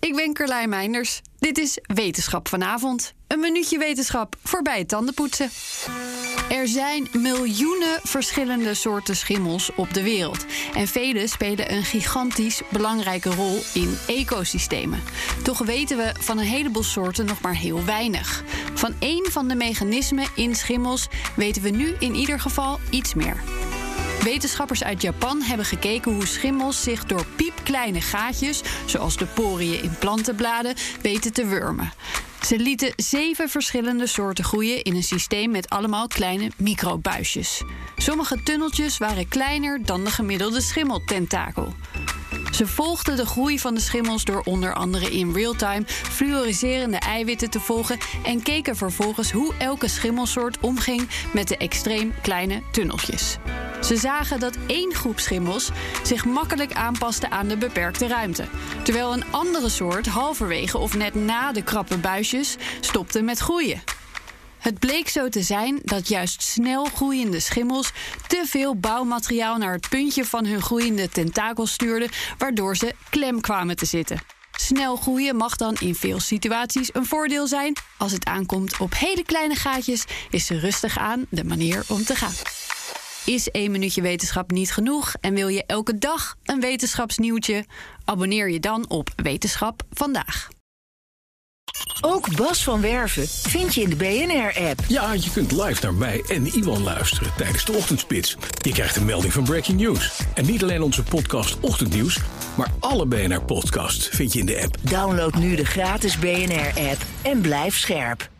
Ik ben Carlijn Meinders. Dit is Wetenschap vanavond. Een minuutje wetenschap voorbij tandenpoetsen. Er zijn miljoenen verschillende soorten schimmels op de wereld. En vele spelen een gigantisch belangrijke rol in ecosystemen. Toch weten we van een heleboel soorten nog maar heel weinig. Van één van de mechanismen in schimmels weten we nu in ieder geval iets meer. Wetenschappers uit Japan hebben gekeken hoe schimmels zich door piepkleine gaatjes, zoals de poriën in plantenbladen, weten te wurmen. Ze lieten zeven verschillende soorten groeien in een systeem met allemaal kleine microbuisjes. Sommige tunneltjes waren kleiner dan de gemiddelde schimmeltentakel. Ze volgden de groei van de schimmels door onder andere in real-time fluoriserende eiwitten te volgen en keken vervolgens hoe elke schimmelsoort omging met de extreem kleine tunneltjes. Ze zagen dat één groep schimmels zich makkelijk aanpaste aan de beperkte ruimte, terwijl een andere soort halverwege of net na de krappe buisjes stopte met groeien. Het bleek zo te zijn dat juist snel groeiende schimmels te veel bouwmateriaal naar het puntje van hun groeiende tentakels stuurden, waardoor ze klem kwamen te zitten. Snel groeien mag dan in veel situaties een voordeel zijn. Als het aankomt op hele kleine gaatjes, is ze rustig aan de manier om te gaan. Is één minuutje wetenschap niet genoeg en wil je elke dag een wetenschapsnieuwtje? Abonneer je dan op Wetenschap vandaag. Ook Bas van Werven vind je in de BNR-app. Ja, je kunt live naar mij en Iwan luisteren tijdens de ochtendspits. Je krijgt een melding van Breaking News. En niet alleen onze podcast Ochtendnieuws, maar alle BNR-podcasts vind je in de app. Download nu de gratis BNR-app en blijf scherp.